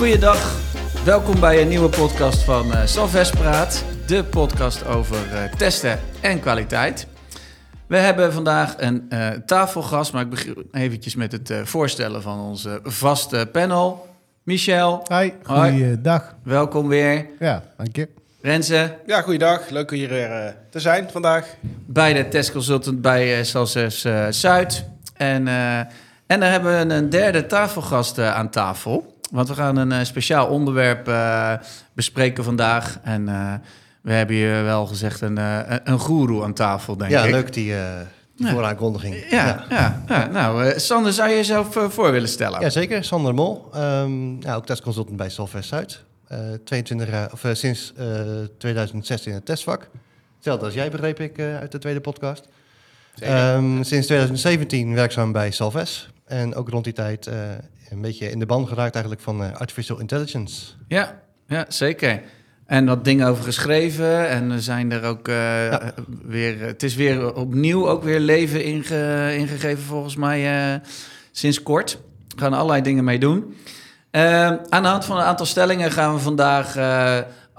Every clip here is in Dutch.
Goeiedag, welkom bij een nieuwe podcast van uh, Salves Praat. De podcast over uh, testen en kwaliteit. We hebben vandaag een uh, tafelgast, maar ik begin eventjes met het voorstellen van onze vaste panel. Michel. Hi, goeiedag. Welkom weer. Ja, dank je. Renze. Ja, goeiedag. Leuk hier weer te zijn vandaag. Bij de testconsultant bij uh, Salses Zuid. En, en daar hebben we een derde tafelgast aan tafel. Want we gaan een speciaal onderwerp bespreken vandaag. En we hebben hier wel gezegd een, een goeroe aan tafel, denk ja, ik. Ja, leuk die, die ja. vooraankondiging. Ja, ja. ja, nou, Sander, zou je jezelf voor willen stellen? Jazeker, Sander Mol. Um, ja, ook testconsultant bij Solvest Zuid. Uh, 22 jaar, of uh, sinds uh, 2016 in het testvak. Hetzelfde als jij, begreep ik, uit de tweede podcast. Um, sinds 2017 werkzaam bij Salves. En ook rond die tijd een beetje in de band geraakt eigenlijk van artificial intelligence. Ja, ja, zeker. En wat dingen over geschreven. En er zijn er ook uh, ja. weer. Het is weer opnieuw ook weer leven inge, ingegeven, volgens mij, sinds kort. We gaan allerlei dingen mee doen. Aan de hand van een aantal stellingen gaan we vandaag.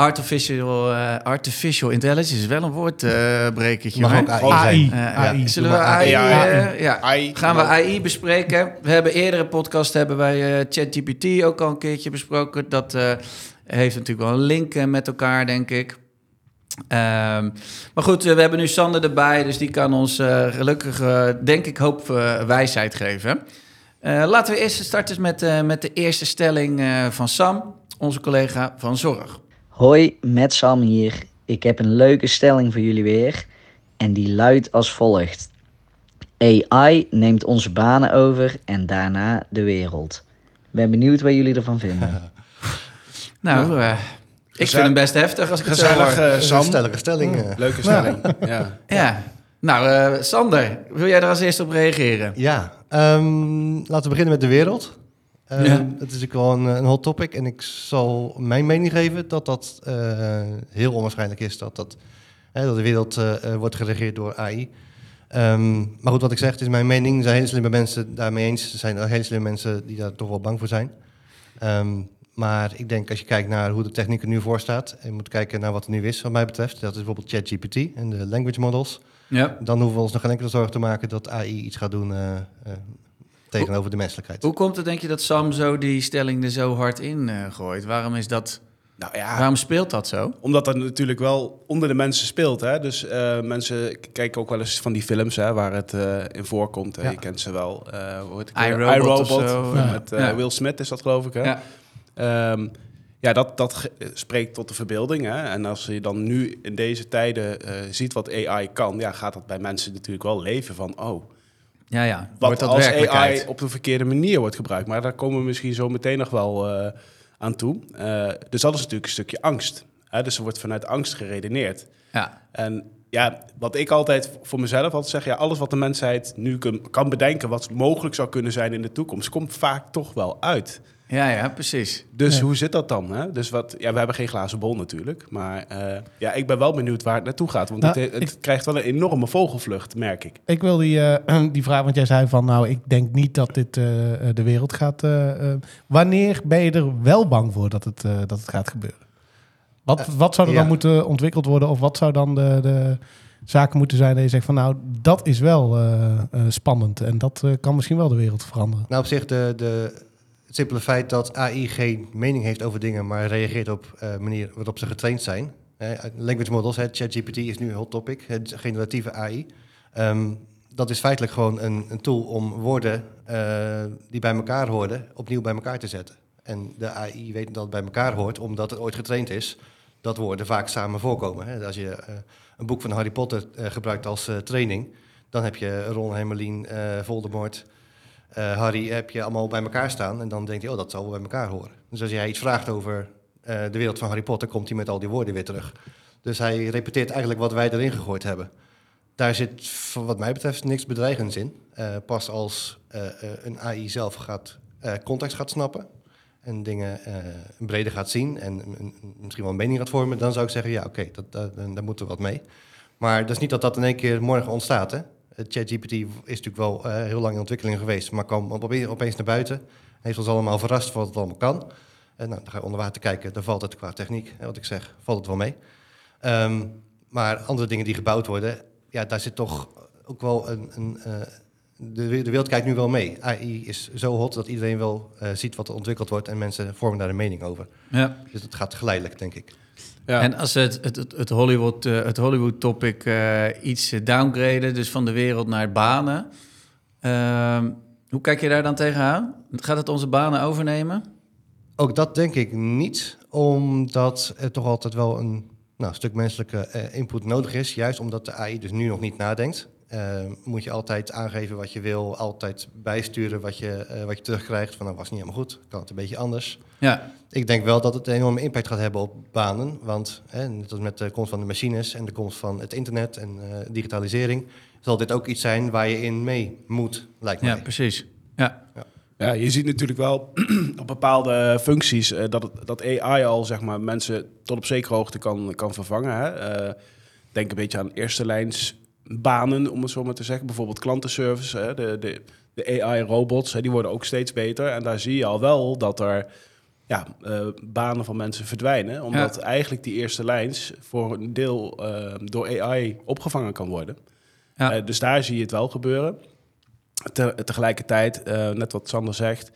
Artificial, artificial intelligence is wel een woordbrekertje. Ook AI. AI. AI. Zullen we AI, AI, ja. AI. Gaan we AI bespreken? We hebben eerdere podcast hebben wij ChatGPT ook al een keertje besproken. Dat heeft natuurlijk wel een link met elkaar, denk ik. Um, maar goed, we hebben nu Sander erbij, dus die kan ons uh, gelukkig, uh, denk ik, hoop uh, wijsheid geven. laten we eerst starten met, met de eerste stelling van Sam, onze collega van Zorg. Hoi, met Sam hier. Ik heb een leuke stelling voor jullie weer. En die luidt als volgt. AI neemt onze banen over en daarna de wereld. Ben benieuwd wat jullie ervan vinden. Nou, uh, ik vind hem best heftig als ik Gezellig, het zo Sam. Stellige stelling. Uh. Leuke stelling, ja. ja. Nou, uh, Sander, wil jij er als eerste op reageren? Ja, um, laten we beginnen met de wereld. Um, ja. Het is natuurlijk wel een, een, hot topic en ik zal mijn mening geven dat dat heel onwaarschijnlijk is dat, dat, dat de wereld wordt geregeerd door AI. Um, maar goed, wat ik zeg, het is mijn mening. Er zijn hele slimme mensen daarmee eens. Er zijn hele slimme mensen die daar toch wel bang voor zijn. Um, maar ik denk als je kijkt naar hoe de techniek er nu voor staat, en je moet kijken naar wat er nu is, wat mij betreft, dat is bijvoorbeeld ChatGPT en de language models. Ja. Dan hoeven we ons nog geen enkele zorg te maken dat AI iets gaat doen uh, uh, tegenover de menselijkheid. Hoe komt het, denk je, dat Sam zo die stelling er zo hard in uh, gooit? Waarom is dat? Nou ja, waarom speelt dat zo? Omdat dat natuurlijk wel onder de mensen speelt. Hè? Dus mensen kijken ook wel eens van die films hè, waar het in voorkomt. Hè? Ja. Je kent ze wel. hoe heet het? iRobot, iRobot zo. Met ja. Will Smith is dat, geloof ik. Hè? Ja. Um, ja, dat, dat spreekt tot de verbeelding. Hè? En als je dan nu in deze tijden uh, ziet wat AI kan, ja, gaat dat bij mensen natuurlijk wel leven van, oh, ja, ja. Wat dat als AI op de verkeerde manier wordt gebruikt. Maar daar komen we misschien zo meteen nog wel uh, aan toe. Uh, dus dat is natuurlijk een stukje angst. Hè? Dus er wordt vanuit angst geredeneerd. Ja. En ja, wat ik altijd voor mezelf altijd zeg, ja, alles wat de mensheid nu kan, kan bedenken, wat mogelijk zou kunnen zijn in de toekomst, komt vaak toch wel uit. Ja, ja, precies. Dus ja. hoe zit dat dan? Hè? Dus wat, ja, we hebben geen glazen bol natuurlijk. Maar uh, ja, ik ben wel benieuwd waar het naartoe gaat. Want nou, het, het ik, krijgt wel een enorme vogelvlucht, merk ik. Ik wil die, uh, die vraag, want jij zei van... nou, ik denk niet dat dit uh, de wereld gaat... wanneer ben je er wel bang voor dat het, dat het gaat gebeuren? Wat, wat zou er ja. dan moeten ontwikkeld worden? Of wat zou dan de, de zaken moeten zijn dat je zegt van... nou, dat is wel spannend. En dat kan misschien wel de wereld veranderen. Nou, op zich de... de het simpele feit dat AI geen mening heeft over dingen, maar reageert op de uh, manier waarop ze getraind zijn. Language models, ChatGPT is nu een hot topic, het generatieve AI. Um, dat is feitelijk gewoon een, een tool om woorden uh, die bij elkaar hoorden, opnieuw bij elkaar te zetten. En de AI weet dat het bij elkaar hoort, omdat het ooit getraind is dat woorden vaak samen voorkomen. Hè. Als je een boek van Harry Potter gebruikt als training, dan heb je Ron, Hermelien, Voldemort... Uh, Harry heb je allemaal bij elkaar staan en dan denk je, oh, dat zal wel bij elkaar horen. Dus als jij iets vraagt over uh, de wereld van Harry Potter, komt hij met al die woorden weer terug. Dus hij repeteert eigenlijk wat wij erin gegooid hebben. Daar zit, wat mij betreft, niks bedreigends in. Uh, pas als een AI zelf gaat, context gaat snappen en dingen breder gaat zien en misschien wel een mening gaat vormen, dan zou ik zeggen, ja, oké, okay, daar moeten we wat mee. Maar dat is niet dat dat in één keer morgen ontstaat, hè. ChatGPT is natuurlijk wel uh, heel lang in ontwikkeling geweest, maar kwam opeens naar buiten. Heeft ons allemaal verrast wat het allemaal kan. En nou, dan ga je onder water kijken, dan valt het qua techniek, wat ik zeg, valt het wel mee. Ehm, maar andere dingen die gebouwd worden, ja, daar zit toch ook wel een... een de, de, wereld kijkt nu wel mee. AI is zo hot dat iedereen wel ziet wat er ontwikkeld wordt en mensen vormen daar een mening over. Ja. Dus het gaat geleidelijk, denk ik. Ja. En als het, het, het, Hollywood, uh, het Hollywood topic uh, iets downgraden, dus van de wereld naar banen. Uh, hoe kijk je daar dan tegenaan? Gaat het onze banen overnemen? Ook dat denk ik niet, omdat er toch altijd wel een nou, stuk menselijke eh, input nodig is. Juist omdat de AI dus nu nog niet nadenkt. Moet je altijd aangeven wat je wil, altijd bijsturen wat je, wat je terugkrijgt. Van dat nou, was niet helemaal goed, kan het een beetje anders. Ja. Ik denk wel dat het een enorme impact gaat hebben op banen. Want hè, net als met de komst van de machines en de komst van het internet en uh, digitalisering, zal dit ook iets zijn waar je in mee moet, lijkt mij. Ja, precies. Ja. ja. Ja, je ziet natuurlijk wel op bepaalde functies uh, dat, het, dat AI al zeg maar, mensen tot op zekere hoogte kan, kan vervangen. Hè? Uh, denk een beetje aan eerste lijns banen, om het zo maar te zeggen. Bijvoorbeeld klantenservice, hè? De, de, de AI-robots, die worden ook steeds beter. En daar zie je al wel dat er ja, uh, banen van mensen verdwijnen. Omdat eigenlijk die eerste lijns voor een deel uh, door AI opgevangen kan worden. Ja. Uh, dus daar zie je het wel gebeuren. Te, tegelijkertijd, net wat Sander zegt,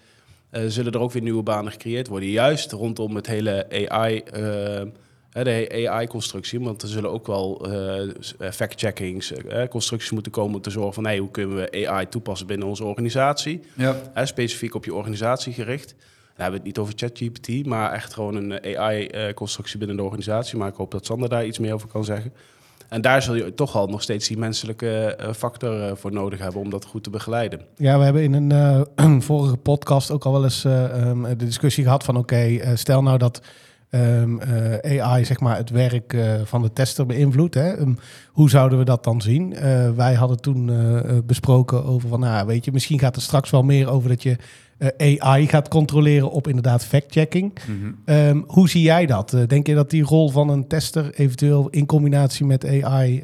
zullen er ook weer nieuwe banen gecreëerd worden. Juist rondom het hele AI, de AI-constructie. Want er zullen ook wel fact-checkings, constructies moeten komen om te zorgen van hey, hoe kunnen we AI toepassen binnen onze organisatie. Ja. specifiek op je organisatie gericht. We hebben het niet over ChatGPT, maar echt gewoon een eh, AI-constructie binnen de organisatie. Maar ik hoop dat Sander daar iets meer over kan zeggen. En daar zul je toch al nog steeds die menselijke eh, factor eh, voor nodig hebben om dat goed te begeleiden. Ja, we hebben in een vorige podcast ook al wel eens ehm, de discussie gehad van oké, stel nou dat um, AI zeg maar het werk van de tester beïnvloedt. Hè? Um, hoe zouden we dat dan zien? wij hadden toen besproken over van, nou weet je, misschien gaat het straks wel meer over dat je AI gaat controleren op inderdaad fact-checking. Mhm. Ehm, hoe zie jij dat? Denk je dat die rol van een tester eventueel in combinatie met AI,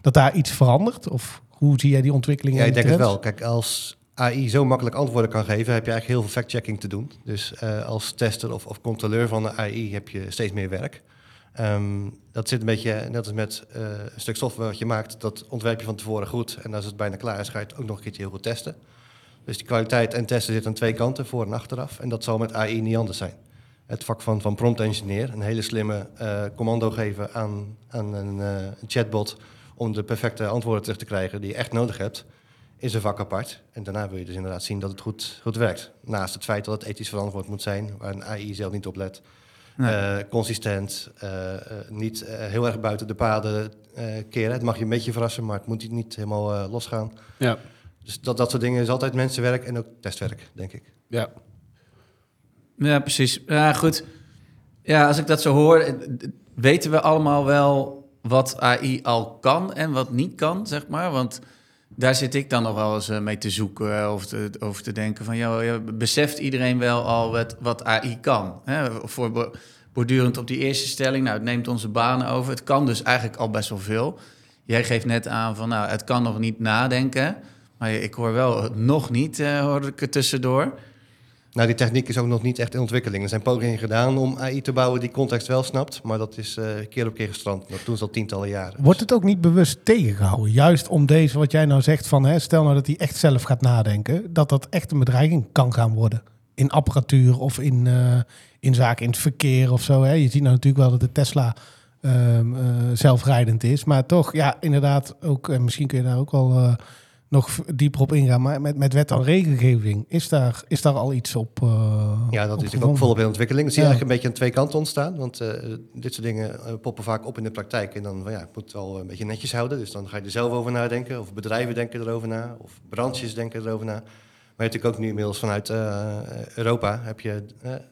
dat daar iets verandert? Of hoe zie jij die ontwikkeling? Ja, ik denk het wel. Kijk, als AI zo makkelijk antwoorden kan geven, heb je eigenlijk heel veel fact-checking te doen. Dus uh, als tester of, of, controleur van de AI heb je steeds meer werk. Um, dat zit een beetje net als met uh, een stuk software wat je maakt. Dat ontwerp je van tevoren goed. En als het bijna klaar is, ga je het ook nog een keertje heel goed testen. Dus die kwaliteit en testen zitten aan twee kanten, voor en achteraf. En dat zal met AI niet anders zijn. Het vak van, van prompt engineer, een hele slimme uh, commando geven aan, aan een, chatbot om de perfecte antwoorden terug te krijgen die je echt nodig hebt, is een vak apart. En daarna wil je dus inderdaad zien dat het goed, goed werkt. Naast het feit dat het ethisch verantwoord moet zijn, waar een AI zelf niet op let. Uh, consistent, niet heel erg buiten de paden keren. Het mag je een beetje verrassen, maar het moet niet helemaal losgaan. Ja. Dus dat, dat soort dingen is altijd mensenwerk en ook testwerk, denk ik. Ja. Ja, precies. Ja, goed. Ja, als ik dat zo hoor, eh, weten we allemaal wel wat AI al kan en wat niet kan, zeg maar. Want daar zit ik dan nog wel eens eh, mee te zoeken eh, of te, over te denken van... Ja, beseft iedereen wel al wat, wat AI kan? Hè? Voor bordurend op die eerste stelling, nou, het neemt onze banen over. Het kan dus eigenlijk al best wel veel. Jij geeft net aan van, nou, het kan nog niet nadenken... Maar ik hoor wel nog niet, uh, hoor ik er tussendoor. Nou, die techniek is ook nog niet echt in ontwikkeling. Er zijn pogingen gedaan om AI te bouwen die context wel snapt, maar dat is uh, keer op keer gestrand. Dat doen ze al tientallen jaren. Wordt het ook niet bewust tegengehouden? Juist om deze, wat jij nou zegt van, hè, stel nou dat hij echt zelf gaat nadenken, dat dat echt een bedreiging kan gaan worden. In apparatuur of in, uh, in zaken in het verkeer of zo. Hè. Je ziet nou natuurlijk wel dat de Tesla um, zelfrijdend is, maar toch, ja, inderdaad ook, en misschien kun je daar ook wel nog dieper op ingaan. Maar met, met wet en regelgeving, is daar, is daar al iets op? Uh, ja, dat is natuurlijk ook volop in ontwikkeling. Dat zie je eigenlijk een beetje aan twee kanten ontstaan. Want uh, dit soort dingen uh, poppen vaak op in de praktijk. En dan, ja, het moet wel een beetje netjes houden. Dus dan ga je er zelf over nadenken. Of bedrijven denken erover na. Of branches denken erover na. Maar natuurlijk ook nu inmiddels vanuit Europa heb je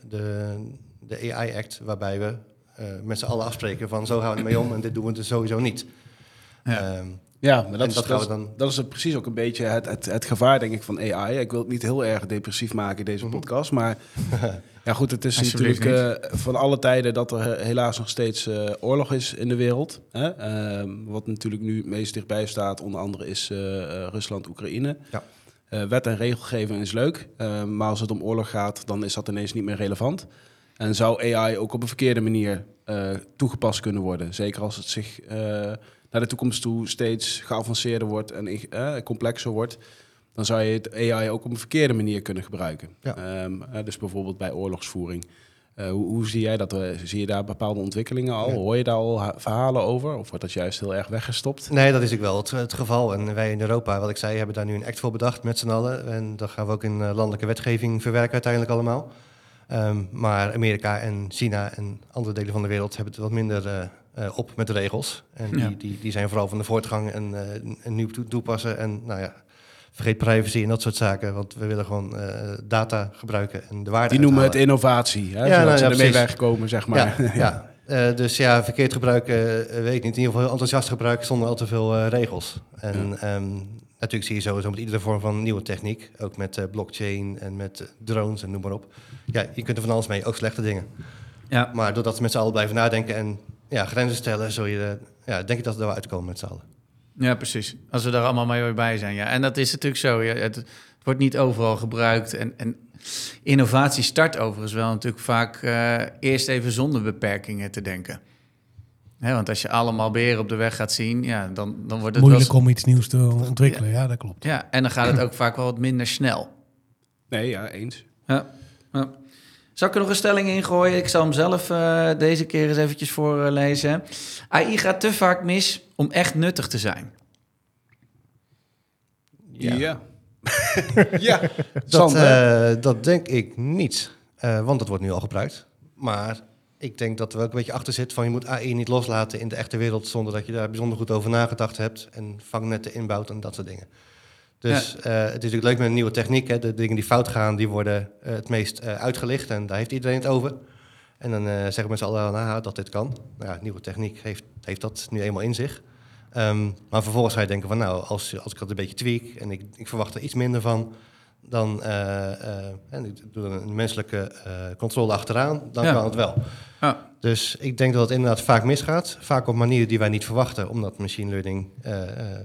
de, de AI Act, waarbij we met z'n allen afspreken van zo gaan we ermee om en dit doen we dus sowieso niet. Ja. Um, ja, maar dat, is, dat, dan... dat is precies ook een beetje het, het, het, gevaar, denk ik, van AI. Ik wil het niet heel erg depressief maken in deze mhm. podcast, maar ja, goed, het is natuurlijk uh, van alle tijden dat er helaas nog steeds uh, oorlog is in de wereld. Hè? Uh, wat natuurlijk nu het meest dichtbij staat, onder andere is uh, Rusland-Oekraïne. Ja. wet en regelgeving is leuk, maar als het om oorlog gaat, dan is dat ineens niet meer relevant. En zou AI ook op een verkeerde manier toegepast kunnen worden? Zeker als het zich naar de toekomst toe steeds geavanceerder wordt en complexer wordt dan zou je het AI ook op een verkeerde manier kunnen gebruiken. Ehm, dus bijvoorbeeld bij oorlogsvoering. Hoe, hoe, zie jij dat? Zie je daar bepaalde ontwikkelingen al? Hoor je daar al verhalen over? Of wordt dat juist heel erg weggestopt? Nee, dat is ook wel het, het, geval. En wij in Europa, wat ik zei, hebben daar nu een act voor bedacht met z'n allen. En dat gaan we ook in landelijke wetgeving verwerken uiteindelijk allemaal. Um, maar Amerika en China en andere delen van de wereld hebben het wat minder uh, op met de regels. En die, die, die, zijn vooral van de voortgang en, en nieuw toepassen. En nou ja, vergeet privacy en dat soort zaken. Want we willen gewoon uh, data gebruiken en de waarde Die noemen het innovatie, hè? Ja, nou, ze ja, ermee wegkomen, zeg maar. Ja, ja. Uh, dus ja, verkeerd gebruiken, uh, weet ik niet. In ieder geval enthousiast gebruiken zonder al te veel regels. En ja. um, natuurlijk zie je sowieso met iedere vorm van nieuwe techniek. Ook met blockchain en met drones en noem maar op. Ja, je kunt er van alles mee, ook slechte dingen. Ja. Maar doordat we met z'n allen blijven nadenken en ja, grenzen stellen... Zul je, ja, denk ik dat we er wel uitkomen met z'n allen. Ja, precies. Als we daar allemaal mee bij zijn. Ja. En dat is natuurlijk zo. Ja. Het, wordt niet overal gebruikt. En, en innovatie start overigens wel natuurlijk vaak uh, eerst even zonder beperkingen te denken. Want als je allemaal beren op de weg gaat zien, ja, dan, dan wordt het moeilijk om iets nieuws te ontwikkelen. Ja. ja. dat klopt. Ja, en dan gaat het ook vaak wel wat minder snel. Nee, ja, eens. Ja. ja. Zal ik er nog een stelling in gooien? Ik zal hem zelf uh, deze keer eens eventjes voorlezen. AI gaat te vaak mis om echt nuttig te zijn. Ja. Ja, ja. dat, uh, dat denk ik niet. Uh, want dat wordt nu al gebruikt. Maar ik denk dat er ook een beetje achter zit van je moet AI niet loslaten in de echte wereld zonder dat je daar bijzonder goed over nagedacht hebt en vangnetten inbouwt en dat soort dingen. Dus ja. uh, het is natuurlijk leuk met een nieuwe techniek. Hè. De dingen die fout gaan, die worden uh, het meest uh, uitgelicht. En daar heeft iedereen het over. En dan zeggen mensen al nou, dat dit kan. Nou, ja, nieuwe techniek heeft, heeft dat nu eenmaal in zich. Um, maar vervolgens ga je denken van nou, als, als ik dat een beetje tweak en ik, ik verwacht er iets minder van, dan en ik doe er een menselijke controle achteraan, dan ja. kan het wel. Ja. Dus ik denk dat het inderdaad vaak misgaat. Vaak op manieren die wij niet verwachten, omdat machine learning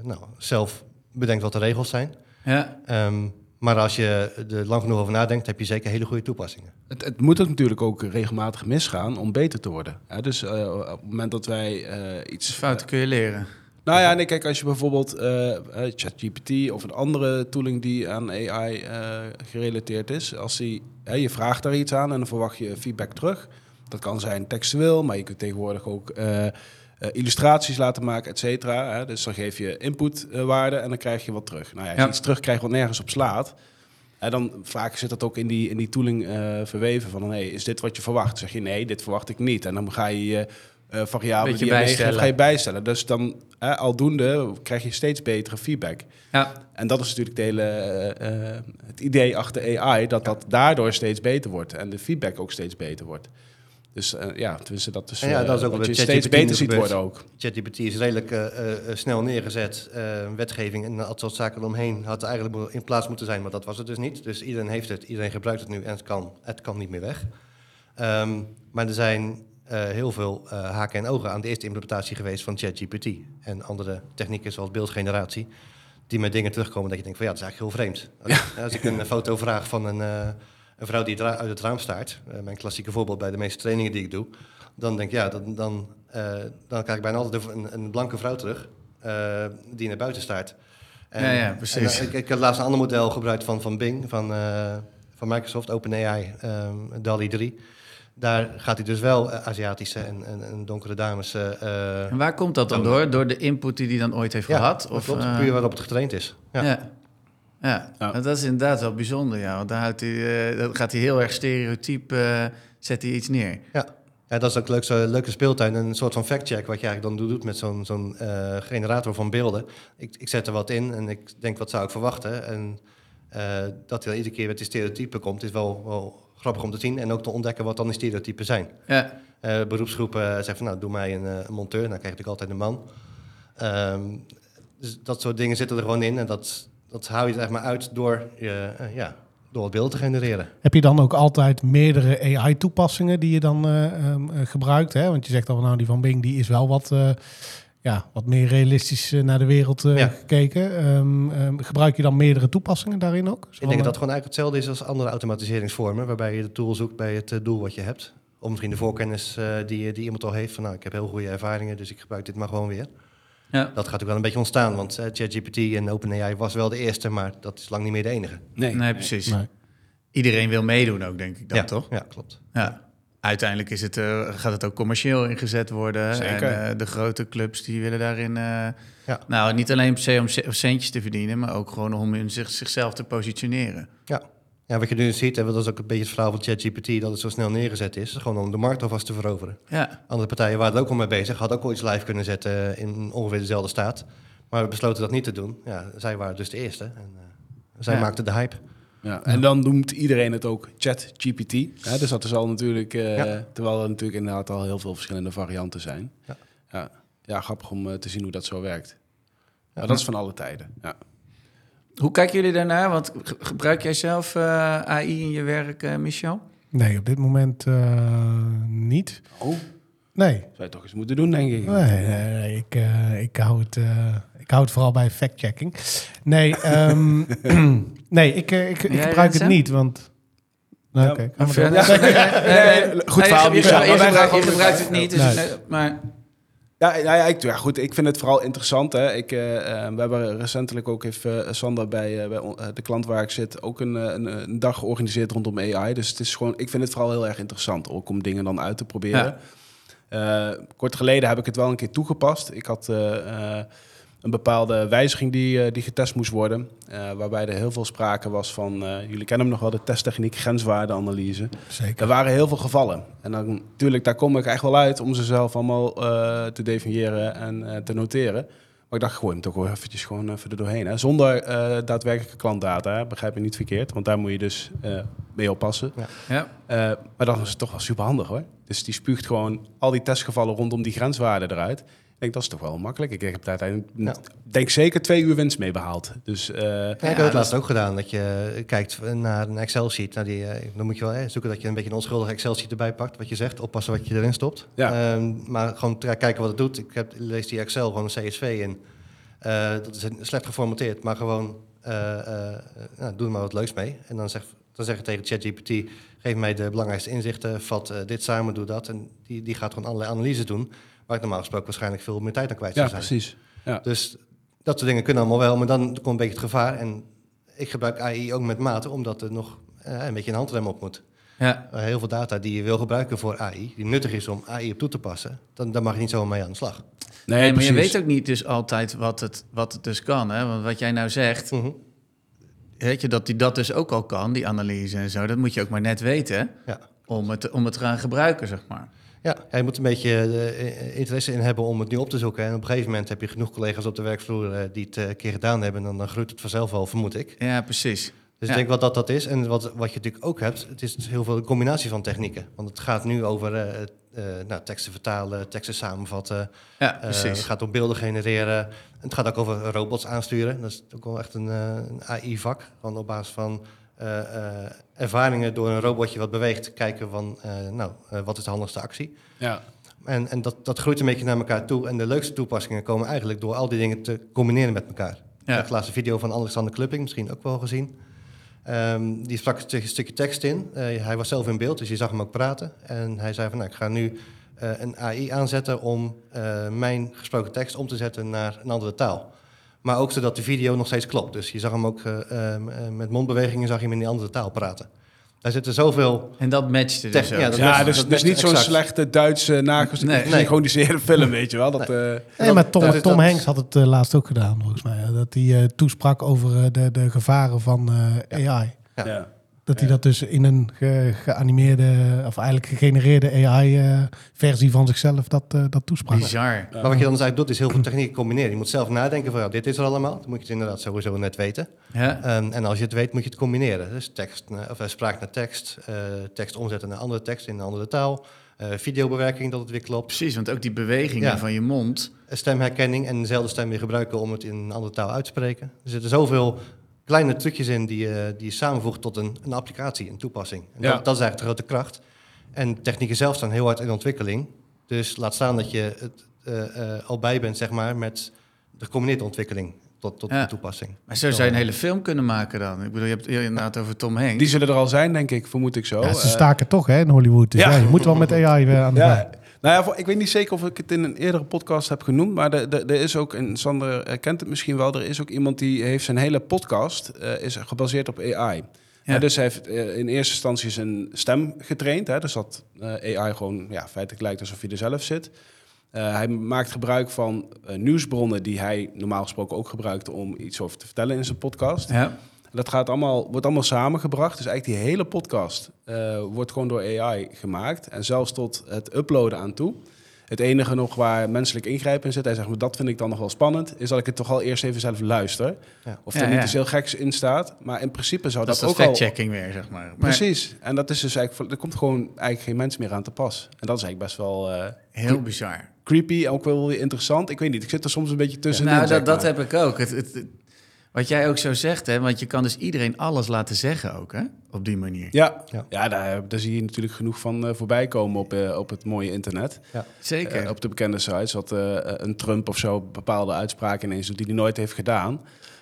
nou, zelf bedenkt wat de regels zijn. Ja. Um, maar als je er lang genoeg over nadenkt, heb je zeker hele goede toepassingen. Het, het moet het natuurlijk ook regelmatig misgaan om beter te worden. Ja, dus uh, op het moment dat wij uh, iets... Fouten kun je leren. Nou ja, nee, kijk, als je bijvoorbeeld uh, ChatGPT of een andere tooling die aan AI gerelateerd is, als die, je vraagt daar iets aan en dan verwacht je feedback terug. Dat kan zijn textueel, maar je kunt tegenwoordig ook illustraties laten maken, et cetera. Dus dan geef je inputwaarde en dan krijg je wat terug. Nou ja, als je iets terugkrijgt wat nergens op slaat, en dan vaak zit dat ook in die, in die tooling uh, verweven van, hey, is dit wat je verwacht? Zeg je nee, dit verwacht ik niet. En dan ga je je uh, variabelen die je bijstellen. ga je bijstellen. Dus dan uh, aldoende krijg je steeds betere feedback. Ja. En dat is natuurlijk het, hele, het idee achter AI, dat dat daardoor steeds beter wordt en de feedback ook steeds beter wordt. Dus uh, ja, tussen dat dus, ja, dat is ook wat je steeds beter ziet worden ook. ChatGPT is redelijk uh, uh, snel neergezet. wetgeving en dat soort zaken eromheen had eigenlijk in plaats moeten zijn, maar dat was het dus niet. Dus iedereen heeft het, iedereen gebruikt het nu en het kan, het kan niet meer weg. Um, maar er zijn heel veel haken en ogen aan de eerste implementatie geweest van ChatGPT en andere technieken zoals beeldgeneratie, die met dingen terugkomen dat je denkt van ja, dat is eigenlijk heel vreemd. Als, als ik een foto vraag van een een vrouw die uit het raam staart, uh, mijn klassieke voorbeeld bij de meeste trainingen die ik doe, dan denk ik, ja, dan, dan, uh, dan krijg ik bijna altijd een, een blanke vrouw terug die naar buiten staart. En, ja, ja, precies. En, ik, ik heb laatst een ander model gebruikt van, van Bing, van, van Microsoft, OpenAI, um, DALI 3. Daar gaat hij dus wel Aziatische en, en, en, donkere dames. en waar komt dat dan door? Door de input die hij dan ooit heeft gehad? Of, klopt, puur waarop het getraind is. Ja. ja. Ja, dat is inderdaad wel bijzonder, ja. Want dan, houdt hij, uh, dan gaat hij heel erg stereotyp, uh, zet hij iets neer. Ja. ja, dat is ook leuk, zo, leuke speeltuin. Een soort van fact-check wat je eigenlijk dan doet met zo'n zo'n uh, generator van beelden. Ik, ik zet er wat in en ik denk, wat zou ik verwachten? En dat hij dan iedere keer met die stereotypen komt, is wel, wel grappig om te zien. En ook te ontdekken wat dan die stereotypen zijn. Ja. beroepsgroepen zeggen van, nou, doe mij een, een monteur. Dan krijg ik altijd een man. Um, dus dat soort dingen zitten er gewoon in. En dat, dat hou je er echt maar uit door, je, uh, ja, door het beeld te genereren. Heb je dan ook altijd meerdere AI-toepassingen die je dan uh, um, gebruikt? Hè? Want je zegt al, nou, die van Bing die is wel wat, uh, ja, wat meer realistisch naar de wereld gekeken. Ehm, ehm, gebruik je dan meerdere toepassingen daarin ook? ik denk dat dat gewoon eigenlijk hetzelfde is als andere automatiseringsvormen, waarbij je de tool zoekt bij het doel wat je hebt. Of misschien de voorkennis die, die iemand al heeft van nou, ik heb heel goede ervaringen, dus ik gebruik dit maar gewoon weer. Ja. Dat gaat ook wel een beetje ontstaan, want uh, ChatGPT en OpenAI was wel de eerste, maar dat is lang niet meer de enige. Nee, nee precies. Nee. Iedereen wil meedoen ook, denk ik dan, ja, toch? Ja, klopt. Ja. Uiteindelijk is het, uh, gaat het ook commercieel ingezet worden. Zeker. En uh, de grote clubs die willen daarin... Uh, ja. Nou, niet alleen per se om centjes te verdienen... maar ook gewoon om in zich, zichzelf te positioneren. Ja. ja, wat je nu ziet... en dat is ook een beetje het verhaal van ChatGPT... dat het zo snel neergezet is... gewoon om de markt alvast te veroveren. Ja. Andere partijen waren er ook al mee bezig... hadden ook wel iets live kunnen zetten in ongeveer dezelfde staat... maar we besloten dat niet te doen. Ja, zij waren dus de eerste. En zij ja. maakten de hype. Ja, en dan noemt iedereen het ook ChatGPT. Dus dat is al natuurlijk, uh, terwijl er natuurlijk inderdaad al heel veel verschillende varianten zijn. Ja, ja, ja grappig om uh, te zien hoe dat zo werkt. Ja, dat is van alle tijden. Ja. Hoe kijken jullie daarnaar? Want gebruik jij zelf uh, AI in je werk, Michel? Nee, op dit moment niet. Oh. Nee. Zou je toch eens moeten doen, denk ik. Nee, nee, nee ik, ik hou het ik hou het vooral bij fact-checking. Nee, um, nee ik, eh, ik, ik gebruik het niet, want... Nou, oké. Okay. Ja, goed verhaal, Je, je, gebruikt het niet, dus, nee. maar... Ja, ja, ja, ik, ja, goed. Ik vind het vooral interessant. Hè. Ik, uh, we hebben recentelijk ook even uh, Sander bij, uh, bij de klant waar ik zit ook een, een, een, dag georganiseerd rondom AI. Dus het is gewoon, ik vind het vooral heel erg interessant ook om dingen dan uit te proberen. Ja. kort geleden heb ik het wel een keer toegepast. Ik had een bepaalde wijziging die, uh, die getest moest worden. Uh, waarbij er heel veel sprake was van, uh, jullie kennen hem nog wel, de testtechniek grenswaardeanalyse. Zeker. Er waren heel veel gevallen. En dan natuurlijk, daar kom ik echt wel uit om ze zelf allemaal te definiëren en te noteren. Maar ik dacht, gooi hem toch wel eventjes gewoon even er doorheen. Hè. Zonder daadwerkelijke klantdata, hè. begrijp je niet verkeerd. Want daar moet je dus mee oppassen. Ja. Ja. maar dan is het toch wel super handig hoor. Dus die spuugt gewoon al die testgevallen rondom die grenswaarden eruit denk dat is toch wel makkelijk. Ik heb daar uiteindelijk, denk zeker twee uur winst mee behaald. Dus, uh, ja, ik heb het laatst ook gedaan. Dat je kijkt naar een Excel-sheet. Naar die, uh, dan moet je wel zoeken dat je een beetje een onschuldige Excel-sheet erbij pakt. Wat je zegt, oppassen wat je erin stopt. Ja. Ehm, maar gewoon kijken wat het doet. Ik heb, lees die Excel gewoon een CSV in. Uh, dat is slecht geformateerd, maar gewoon nou, doe er maar wat leuks mee. En dan zeg, dan zeg je tegen ChatGPT, geef mij de belangrijkste inzichten, vat dit samen, doe dat. En die, die gaat gewoon allerlei analyses doen. Waar ik normaal gesproken waarschijnlijk veel meer tijd aan kwijt zou zijn. Precies. Ja, Dus dat soort dingen kunnen allemaal wel, maar dan komt een beetje het gevaar. En ik gebruik AI ook met mate, omdat er nog uh, een beetje een handrem op moet. Ja. Uh, heel veel data die je wil gebruiken voor AI, die nuttig is om AI op toe te passen, dan, dan mag je niet zomaar mee aan de slag. Nee, maar je weet ook niet dus altijd wat het, wat het dus kan. Hè? Want wat jij nou zegt, uh weet je, dat die dat dus ook al kan, die analyse en zo, dat moet je ook maar net weten ja. om, het, om het te gaan gebruiken, zeg maar. Ja, je moet een beetje uh, interesse in hebben om het nu op te zoeken. En op een gegeven moment heb je genoeg collega's op de werkvloer uh, die het een keer gedaan hebben. En dan, groeit het vanzelf wel, vermoed ik. Ja, precies. Dus ik denk wat dat, dat is. En wat, wat je natuurlijk ook hebt, het is heel veel combinatie van technieken. Want het gaat nu over nou, teksten vertalen, teksten samenvatten. Ja, precies. het gaat om beelden genereren. Het gaat ook over robots aansturen. Dat is ook wel echt een, een AI-vak. Gewoon op basis van ervaringen door een robotje wat beweegt, kijken van, uh, nou, wat is de handigste actie. Ja. En, en dat, dat groeit een beetje naar elkaar toe. En de leukste toepassingen komen eigenlijk door al die dingen te combineren met elkaar. Ja. De laatste video van Alexander Klupping misschien ook wel gezien. Um, die sprak een stukje tekst in. hij was zelf in beeld, dus je zag hem ook praten. En hij zei van, nou, ik ga nu een AI aanzetten om mijn gesproken tekst om te zetten naar een andere taal. Maar ook zodat de video nog steeds klopt. Dus je zag hem ook uh, uh, met mondbewegingen zag je hem in die andere taal praten. Daar zitten zoveel... En dat matchte dus Ja, dat ja dus, dus niet zo'n slechte Duitse nagesynchroniseerde nee. film, weet je wel. Dat, nee. Uh, nee, maar Tom, dat, Tom Hanks had het uh, laatst ook gedaan, volgens mij. Dat hij uh, toesprak over de, de gevaren van AI. Ja. ja. Dat hij dat dus in een ge geanimeerde, of eigenlijk gegenereerde AI-versie van zichzelf dat, uh, dat toesprak. Bizar. Maar wat je dan dus eigenlijk doet, is heel veel technieken combineren. Je moet zelf nadenken van, ja, dit is er allemaal. Dan moet je het inderdaad sowieso net weten. Ja. Um, en als je het weet, moet je het combineren. Dus tekst, of uh, spraak naar tekst, uh, tekst omzetten naar andere tekst in een andere taal. Uh, videobewerking, dat het weer klopt. Precies, want ook die bewegingen ja. van je mond. Stemherkenning en dezelfde stem weer gebruiken om het in een andere taal uit te spreken. Er zitten zoveel kleine trucjes in die, uh, die je samenvoegt tot een, een applicatie, een toepassing. En ja. dat, dat, is eigenlijk de grote kracht. En technieken zelf staan heel hard in ontwikkeling. Dus laat staan dat je het, al bij bent, zeg maar, met de gecombineerde ontwikkeling tot, tot de toepassing. Maar zo zou je een hele film kunnen maken dan. Ik bedoel, je hebt inderdaad over Tom Hanks. Die zullen er al zijn, denk ik, vermoed ik zo. Ja, ze staken toch hè, in Hollywood. Dus ja. je moet wel met AI aan de ja. Nou ja, ik weet niet zeker of ik het in een eerdere podcast heb genoemd, maar er is ook, en Sander kent het misschien wel, er is ook iemand die heeft zijn hele podcast uh, is gebaseerd op AI. Ja. dus hij heeft uh, in eerste instantie zijn stem getraind. Hè, dus dat uh, AI gewoon ja, feitelijk lijkt alsof je er zelf zit. hij maakt gebruik van nieuwsbronnen die hij normaal gesproken ook gebruikt om iets over te vertellen in zijn podcast. Ja. Dat gaat allemaal, wordt allemaal samengebracht. Dus eigenlijk die hele podcast uh, wordt gewoon door AI gemaakt. En zelfs tot het uploaden aan toe. Het enige nog waar menselijk ingrijpen in zit, hij zegt, maar dat vind ik dan nog wel spannend, is dat ik het toch al eerst even zelf luister. Ja. Of er niet iets heel geks in staat. Maar in principe zou dat, dat ook al... fact-checking weer, zeg maar. Precies. En dat is dus eigenlijk, er komt gewoon eigenlijk geen mens meer aan te pas. En dat is eigenlijk best wel... Uh, heel bizar. Creepy, ook wel weer interessant. Ik weet niet, ik zit er soms een beetje tussen. nou, dat, dat heb ik ook. het, het wat jij ook zo zegt, hè? want je kan dus iedereen alles laten zeggen ook, hè? op die manier. Ja, ja. ja daar, daar zie je natuurlijk genoeg van uh, voorbij komen op, uh, op het mooie internet. Ja. Zeker. Uh, op de bekende sites, dat een Trump of zo bepaalde uitspraken ineens doet die hij nooit heeft gedaan.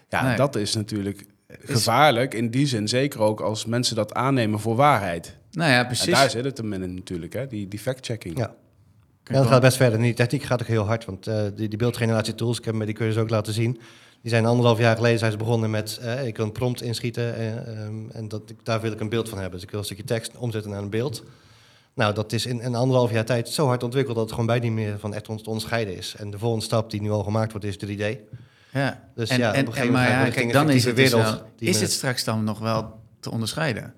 Ja, nee. dat is natuurlijk gevaarlijk in die zin, zeker ook als mensen dat aannemen voor waarheid. Nou ja, precies. En daar zit het hem in natuurlijk, hè? die, die fact-checking. Ja. Ja, dat gaat best verder. Die techniek gaat ook heel hard, want die, die beeldgeneratie tools, ik heb me die cursus ook laten zien die zijn anderhalf jaar geleden zijn ze begonnen met, uh, ik wil een prompt inschieten uh, en dat, daar wil ik een beeld van hebben. Dus ik wil een stukje tekst omzetten naar een beeld. Nou, dat is in een anderhalf jaar tijd zo hard ontwikkeld dat het gewoon bij niet meer van echt te onderscheiden is. En de volgende stap die nu al gemaakt wordt is 3D. Ja, dus en, ja, en, op een gegeven moment kijk, dan is het, dus wereld, wel, is het straks dan nog wel te onderscheiden?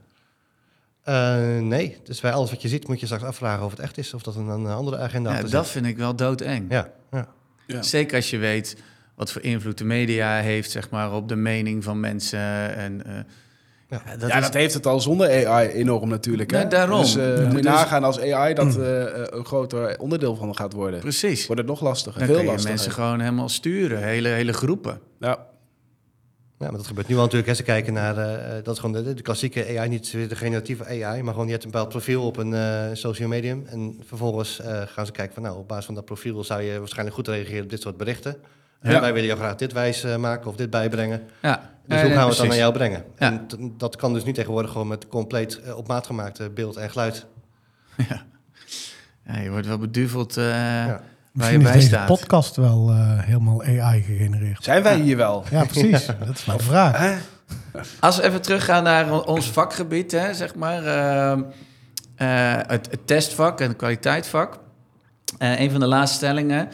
Uh, nee, dus bij alles wat je ziet moet je straks afvragen of het echt is of dat een, een andere agenda is. Ja, dat vind ik wel doodeng. Ja, ja. ja. Zeker als je weet wat voor invloed de media heeft zeg maar, op de mening van mensen. En, uh, ja, dat, ja dat, heeft het al zonder AI enorm natuurlijk. Hè? Ja, daarom. Dus uh, moet je dus- nagaan als AI dat uh, een groter onderdeel van gaat worden. Precies. Wordt het nog lastiger, Dan veel kun je lastiger. mensen gewoon helemaal sturen, hele, hele groepen. Ja. Ja, maar dat gebeurt nu al natuurlijk. Als ze kijken naar, uh, dat is gewoon de, de, klassieke AI, niet de generatieve AI, maar gewoon je hebt een bepaald profiel op een uh, social medium. En vervolgens uh, gaan ze kijken van, nou, op basis van dat profiel zou je waarschijnlijk goed reageren op dit soort berichten. Ja. Wij willen jou graag dit wijs uh, maken of dit bijbrengen. Ja. Dus hoe gaan we het dan naar jou brengen? Ja. En dat kan dus niet tegenwoordig gewoon met compleet uh, op maat gemaakte beeld en geluid. Ja, ja je wordt wel beduveld uh, ja. waar je bij staat. de podcast wel helemaal AI gegenereerd. Zijn wij hier wel? Ja, precies. dat is mijn vraag. Als we even teruggaan naar ons vakgebied, hè, zeg maar. Ehm, het, het, testvak en het kwaliteitsvak. een van de laatste stellingen.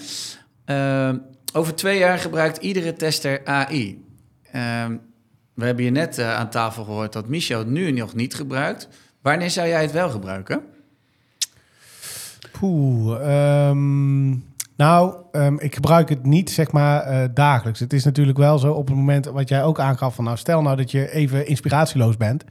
Ehm, over twee jaar gebruikt iedere tester AI. Ehm, we hebben je net uh, aan tafel gehoord dat Michel het nu nog niet gebruikt. Wanneer zou jij het wel gebruiken? Poeh, um, nou, um, ik gebruik het niet zeg maar uh, dagelijks. Het is natuurlijk wel zo op het moment wat jij ook aangaf van nou stel nou dat je even inspiratieloos bent.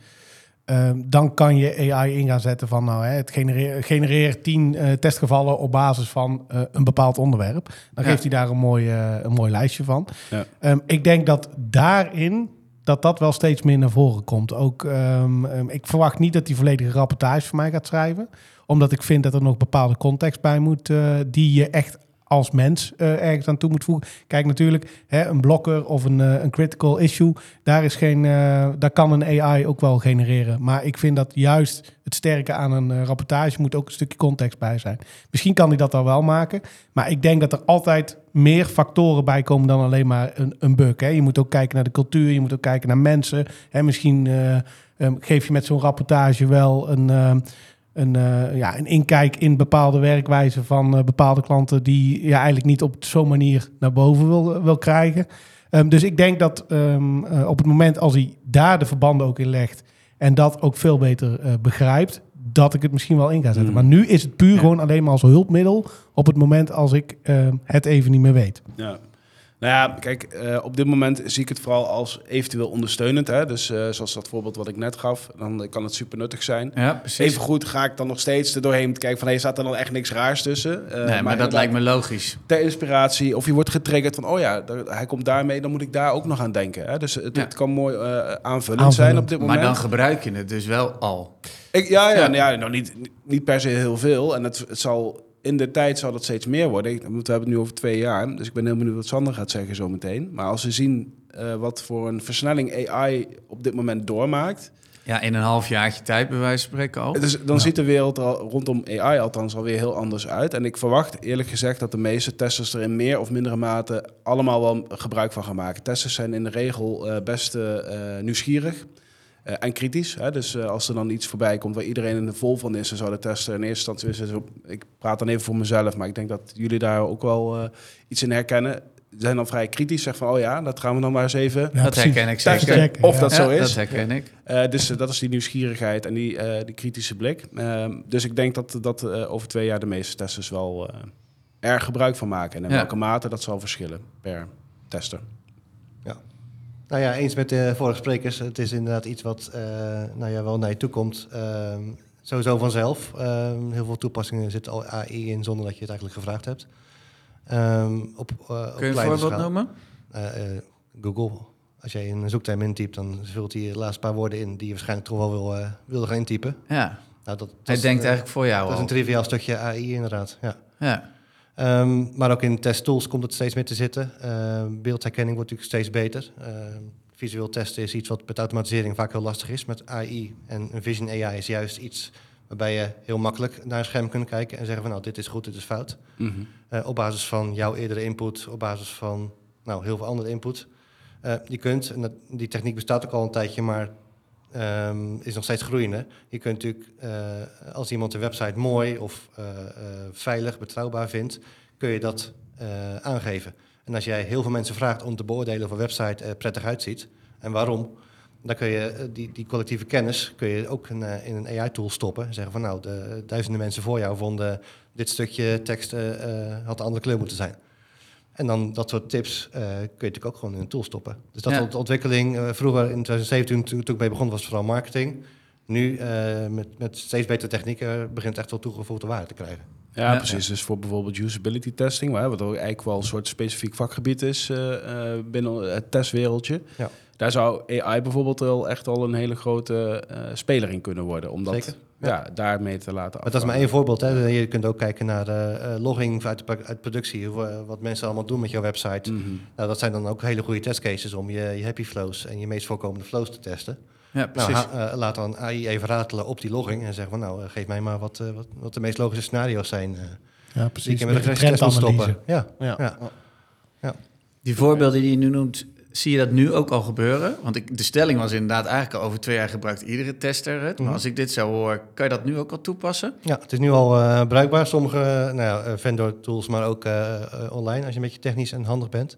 Um, dan kan je AI in gaan zetten van nou, hè, het genereert genereer tien uh, testgevallen op basis van uh, een bepaald onderwerp. Dan ja. geeft hij daar een mooi, uh, een mooi lijstje van. Ja. Um, ik denk dat daarin dat dat wel steeds meer naar voren komt. Ook, um, ik verwacht niet dat hij volledige rapportage voor mij gaat schrijven. Omdat ik vind dat er nog bepaalde context bij moet die je echt als mens uh, ergens aan toe moet voegen. Kijk, natuurlijk, hè, een blokker of een, uh, een critical issue, daar, is geen, uh, daar kan een AI ook wel genereren. Maar ik vind dat juist het sterke aan een rapportage moet ook een stukje context bij zijn. Misschien kan hij dat al wel maken, maar ik denk dat er altijd meer factoren bij komen dan alleen maar een, een bug. Hè. Je moet ook kijken naar de cultuur, je moet ook kijken naar mensen. Hè. Misschien um, geef je met zo'n rapportage wel een een, uh, ja, een inkijk in bepaalde werkwijzen van uh, bepaalde klanten die je eigenlijk niet op zo'n manier naar boven wil, wil krijgen. Um, dus ik denk dat um, uh, op het moment als hij daar de verbanden ook in legt en dat ook veel beter begrijpt, dat ik het misschien wel in ga zetten. Mm. Maar nu is het puur ja. gewoon alleen maar als hulpmiddel op het moment als ik ehm, het even niet meer weet. Ja. Nou ja, kijk, uh, op dit moment zie ik het vooral als eventueel ondersteunend. Hè? Dus uh, zoals dat voorbeeld wat ik net gaf, dan kan het super nuttig zijn. Ja, precies. Even goed ga ik dan nog steeds er doorheen kijken van... Hey, staat er dan echt niks raars tussen? Uh, nee, maar, maar dat lijkt me logisch. Ter inspiratie. Of je wordt getriggerd van, oh ja, hij komt daarmee, dan moet ik daar ook nog aan denken. Hè? Dus het, ja. het kan mooi aanvullend, aanvullend zijn op dit moment. Maar dan gebruik je het dus wel al. Ik, ja, ja, ja. ja nou, niet, niet per se heel veel. En het, het zal in de tijd zal het steeds meer worden. Ik, we hebben het nu over twee jaar, dus ik ben heel benieuwd wat Sander gaat zeggen zo meteen. Maar als we zien uh, wat voor een versnelling AI op dit moment doormaakt... Ja, in een halfjaartje tijd bij wijze van spreken al. Dus dan ziet de wereld al, rondom AI althans alweer heel anders uit. En ik verwacht eerlijk gezegd dat de meeste testers er in meer of mindere mate allemaal wel gebruik van gaan maken. Testers zijn in de regel uh, best uh, nieuwsgierig. Uh, en kritisch. Hè? Dus uh, als er dan iets voorbij komt waar iedereen in de vol van is, dan zou de tester in eerste instantie. Ik praat dan even voor mezelf, maar ik denk dat jullie daar ook wel uh, iets in herkennen. Zijn dan vrij kritisch, zeggen van oh ja, dat gaan we dan maar eens even. Ja, dat herken ik zeker. Of dat zo is. Dat herken ik. dus dat is die nieuwsgierigheid en die, die kritische blik. Ehm, dus ik denk dat, dat over twee jaar de meeste testers wel er gebruik van maken. En in welke mate dat zal verschillen per tester. Nou ja, eens met de vorige sprekers. Het is inderdaad iets wat uh, nou ja, wel naar je toe komt. Uh, sowieso vanzelf. Uh, heel veel toepassingen zitten al AI in zonder dat je het eigenlijk gevraagd hebt. Um, op, uh, Kun je een voorbeeld noemen? Google. Als jij een zoekterm intypt, dan vult hij de laatste paar woorden in die je waarschijnlijk toch wel wil, wilde gaan intypen. Ja. Nou, dat, dat Hij is, denkt eigenlijk voor jou Dat al. is een triviaal stukje AI inderdaad, ja. Ja. Um, maar ook in testtools komt het steeds meer te zitten. Uh, beeldherkenning wordt natuurlijk steeds beter. Uh, visueel testen is iets wat met automatisering vaak heel lastig is. Met AI en een Vision AI is juist iets waarbij je heel makkelijk naar een scherm kunt kijken en zeggen van nou dit is goed, dit is fout. Mm -hmm. uh, op basis van jouw eerdere input, op basis van nou, heel veel andere input. je kunt, en dat, die techniek bestaat ook al een tijdje, maar um, is nog steeds groeiende. Je kunt natuurlijk, uh, als iemand de website mooi of uh, uh, veilig, betrouwbaar vindt, kun je dat aangeven. En als jij heel veel mensen vraagt om te beoordelen of een website er prettig uitziet en waarom, dan kun je die, die collectieve kennis kun je ook in, in een AI-tool stoppen. En zeggen van nou, de duizenden mensen voor jou vonden dit stukje tekst had een andere kleur moeten zijn. En dan dat soort tips uh, kun je natuurlijk ook gewoon in een tool stoppen. Dus dat ja. de ontwikkeling, uh, vroeger in 2017 toen, toen ik mee begon, was het vooral marketing. Nu uh, met, met steeds betere technieken begint echt wel toegevoegde waarde te krijgen. Ja, ja precies. Ja. Dus voor bijvoorbeeld usability testing, wat ook eigenlijk wel een soort specifiek vakgebied is binnen het testwereldje. Ja. Daar zou AI bijvoorbeeld wel echt al een hele grote speler in kunnen worden. Omdat, Zeker ja. daarmee te laten Maar dat is maar één voorbeeld. Hè. Je kunt ook kijken naar de uh, logging uit, de, uit productie, uh, wat mensen allemaal doen met jouw website. Mm -hmm. nou, dat zijn dan ook hele goede testcases om je, je happy flows en je meest voorkomende flows te testen. Ja, precies. Nou, uh, laat dan AI even ratelen op die logging en zeggen van nou, geef mij maar wat, wat, wat de meest logische scenario's zijn. ja, precies. Die ik met de test stoppen. Ja, ja. Ja. ja. Die voorbeelden die je nu noemt, Zie je dat nu ook al gebeuren? Want ik, de stelling was inderdaad eigenlijk al over twee jaar gebruikt iedere tester het. Maar mm als ik dit zo hoor, kan je dat nu ook al toepassen? Ja, het is nu al uh, bruikbaar. Sommige nou ja, vendor tools, maar ook uh, online als je een beetje technisch en handig bent.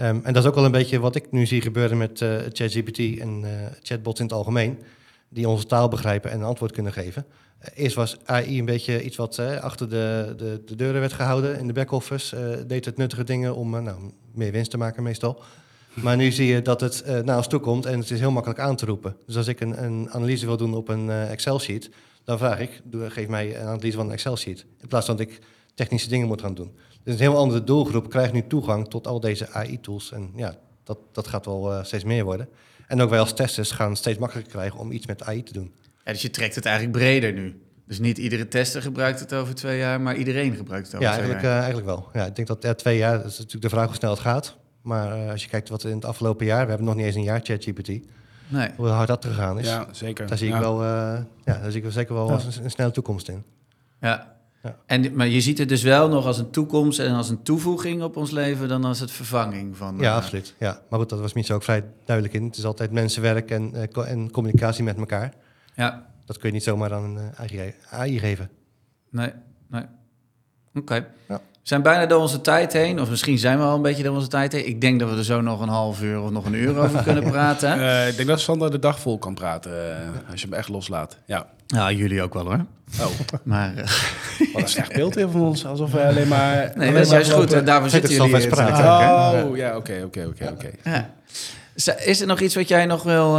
Um, en dat is ook wel een beetje wat ik nu zie gebeuren met uh, ChatGPT en chatbots in het algemeen. Die onze taal begrijpen en een antwoord kunnen geven. Eerst was AI een beetje iets wat achter de, de, de, deuren werd gehouden in de back-office. deed het nuttige dingen om nou, meer winst te maken meestal. Maar nu zie je dat het uh, naar ons toe komt en het is heel makkelijk aan te roepen. Dus als ik een, een analyse wil doen op een uh, Excel-sheet, dan vraag ik, geef mij een analyse van een Excel-sheet. In plaats van dat ik technische dingen moet gaan doen. Dus een heel andere doelgroep krijgt nu toegang tot al deze AI-tools. En ja, dat, dat gaat wel uh, steeds meer worden. En ook wij als testers gaan steeds makkelijker krijgen om iets met AI te doen. Ja, dus je trekt het eigenlijk breder nu. Dus niet iedere tester gebruikt het over twee jaar, maar iedereen gebruikt het over ja, twee jaar. Ja, eigenlijk wel. Ja, ik denk dat ja, twee jaar, dat is natuurlijk de vraag hoe snel het gaat. Maar uh, als je kijkt wat in het afgelopen jaar, we hebben nog niet eens een jaar ChatGPT. Nee. Hoe hard dat gegaan is. Ja, zeker. Daar zie ik ja. wel, uh, ja, daar zie ik zeker wel ja. een, een, snelle toekomst in. Ja. ja. En, maar je ziet het dus wel nog als een toekomst en als een toevoeging op ons leven dan als het vervanging van. Ja, uh, absoluut. Ja. Maar goed, dat was niet zo ook vrij duidelijk in. Het is altijd mensenwerk en, uh, en communicatie met elkaar. Ja. Dat kun je niet zomaar aan een AI, AI geven. Nee, nee. Oké. Okay. Ja. We zijn bijna door onze tijd heen, of misschien zijn we al een beetje door onze tijd heen. Ik denk dat we er zo nog een half uur of nog een uur over kunnen praten. Uh, ik denk dat Sander de dag vol kan praten, uh, als je hem echt loslaat. Ja, ja jullie ook wel hoor. Oh. Maar, uh, Wat een slecht beeld weer van ons, alsof we alleen maar... Nee, dat is juist goed, en daarvoor zitten jullie praten. Oh, ja, oké, oké, oké, oké. Is er nog iets wat jij nog wil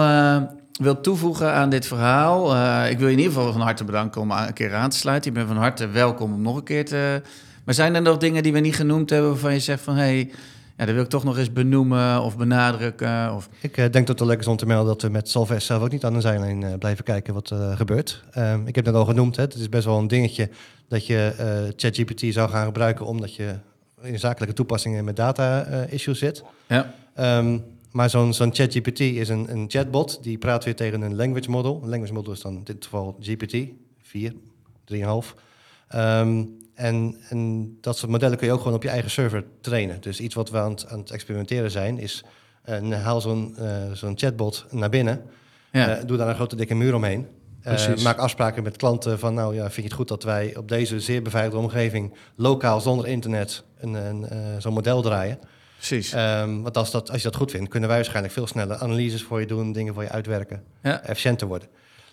wil toevoegen aan dit verhaal. Uh, ik wil je in ieder geval van harte bedanken om een keer aan te sluiten. Je bent van harte welkom om nog een keer te. Maar zijn er nog dingen die we niet genoemd hebben waarvan je zegt van hé, hey, ja, dat wil ik toch nog eens benoemen of benadrukken. Of... Ik denk dat het leuk is om te melden dat we met Salves zelf ook niet aan de zijlijn blijven kijken wat er gebeurt. Ehm, ik heb net al genoemd, hè, het is best wel een dingetje dat je ChatGPT zou gaan gebruiken omdat je in zakelijke toepassingen met data-issues zit. Ja. Um, maar zo'n zo'n ChatGPT is een, een chatbot die praat weer tegen een language model. Een language model is dan in dit geval GPT 4, 3,5. Um, en, en dat soort modellen kun je ook gewoon op je eigen server trainen. Dus iets wat we aan het, aan het experimenteren zijn, is uh, haal zo'n uh, zo'n chatbot naar binnen. Ja. Uh, doe daar een grote dikke muur omheen. maak afspraken met klanten van, nou ja, vind je het goed dat wij op deze zeer beveiligde omgeving lokaal zonder internet een, een, zo'n model draaien. Precies. Um, want als, dat, als je dat goed vindt, kunnen wij waarschijnlijk veel sneller analyses voor je doen, dingen voor je uitwerken, ja. efficiënter worden.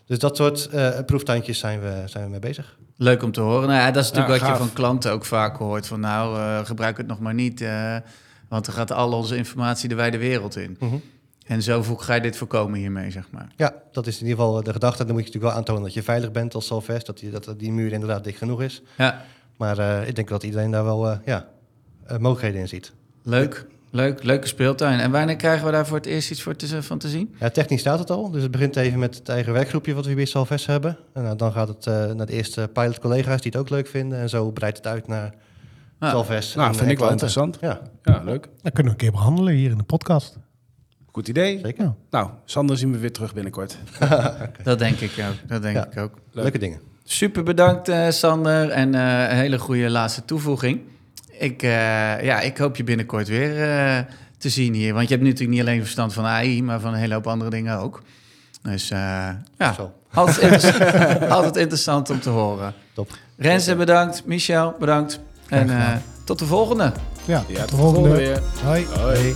Dus dat soort uh, proeftuintjes zijn we, zijn we mee bezig. Leuk om te horen. Nou ja, dat is natuurlijk wat je van klanten ook vaak hoort. Van nou, uh, gebruik het nog maar niet. Uh, want dan gaat al onze informatie de wijde wereld in. Mm -hmm. En zo ga je dit voorkomen hiermee, zeg maar. Ja, dat is in ieder geval de gedachte. Dan moet je natuurlijk wel aantonen dat je veilig bent als Salvest. Dat die, dat die muur inderdaad dik genoeg is. Ja. Maar ik denk dat iedereen daar wel ja, mogelijkheden in ziet. Leuk. Leuk, leuke speeltuin. En wanneer krijgen we daar voor het eerst iets voor te, van te zien? Ja, technisch staat het al. Dus het begint even met het eigen werkgroepje wat we bij Salves hebben. En nou, dan gaat het uh, naar de eerste pilot-collega's die het ook leuk vinden. En zo breidt het uit naar. Salves. Nou, vind ik wel interessant. Ja. ja, leuk. Dan kunnen we een keer behandelen hier in de podcast. Goed idee. Zeker. Nou, Sander zien we weer terug binnenkort. Dat denk ik ook. Dat denk ik ook. Leuke dingen. Super bedankt, uh, Sander. En uh, een hele goede laatste toevoeging. Ik, uh, ja, ik hoop je binnenkort weer uh, te zien hier. Want je hebt natuurlijk niet alleen verstand van AI, maar van een hele hoop andere dingen ook. Dus uh, ja, altijd, interessant, altijd interessant om te horen. Top. Renze bedankt, Michel bedankt. En tot de volgende. Ja, ja tot, tot de volgende. volgende weer. Hoi. Hoi.